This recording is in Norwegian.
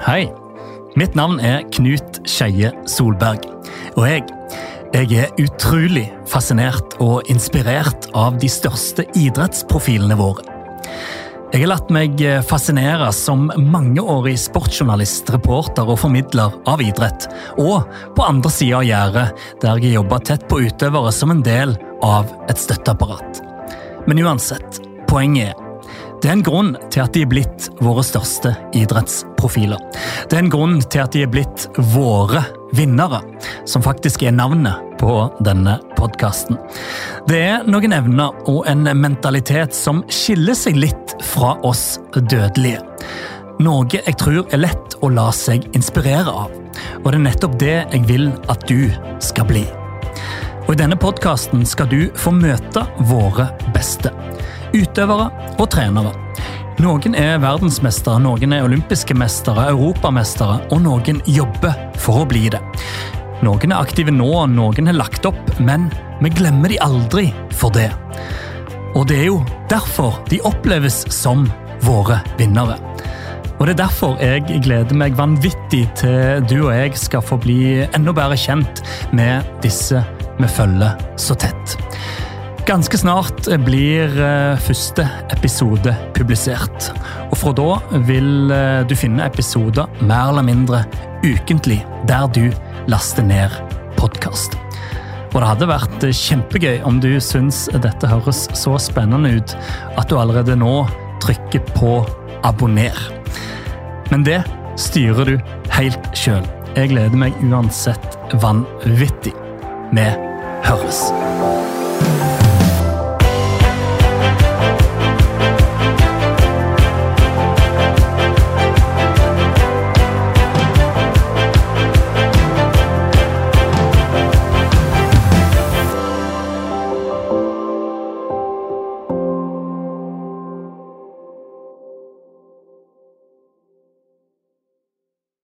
Hei. Mitt navn er Knut Skeie Solberg. Og jeg, jeg er utrolig fascinert og inspirert av de største idrettsprofilene våre. Jeg har latt meg fascinere som mangeårig sportsjournalist, reporter og formidler av idrett. Og på andre sida av gjerdet, der jeg jobba tett på utøvere som en del av et støtteapparat. Men uansett, poenget er det er en grunn til at de er blitt våre største idrettsprofiler. Det er en grunn til at de er blitt våre vinnere, som faktisk er navnet på denne podkasten. Det er noen evner og en mentalitet som skiller seg litt fra oss dødelige. Noe jeg tror er lett å la seg inspirere av. Og det er nettopp det jeg vil at du skal bli. Og I denne podkasten skal du få møte våre beste utøvere og trenere. Noen er verdensmestere, noen er olympiske mestere, europamestere, og noen jobber for å bli det. Noen er aktive nå, noen har lagt opp, men vi glemmer de aldri for det. Og det er jo derfor de oppleves som våre vinnere. Og Det er derfor jeg gleder meg vanvittig til du og jeg skal få bli enda bedre kjent med disse vi følger så tett. Ganske snart blir eh, første episode publisert. Og fra da vil eh, du finne episoder mer eller mindre ukentlig der du laster ned podkast. Og det hadde vært kjempegøy om du syns dette høres så spennende ut at du allerede nå trykker på abonner. Men det styrer du helt sjøl. Jeg gleder meg uansett vanvittig. Vi høres.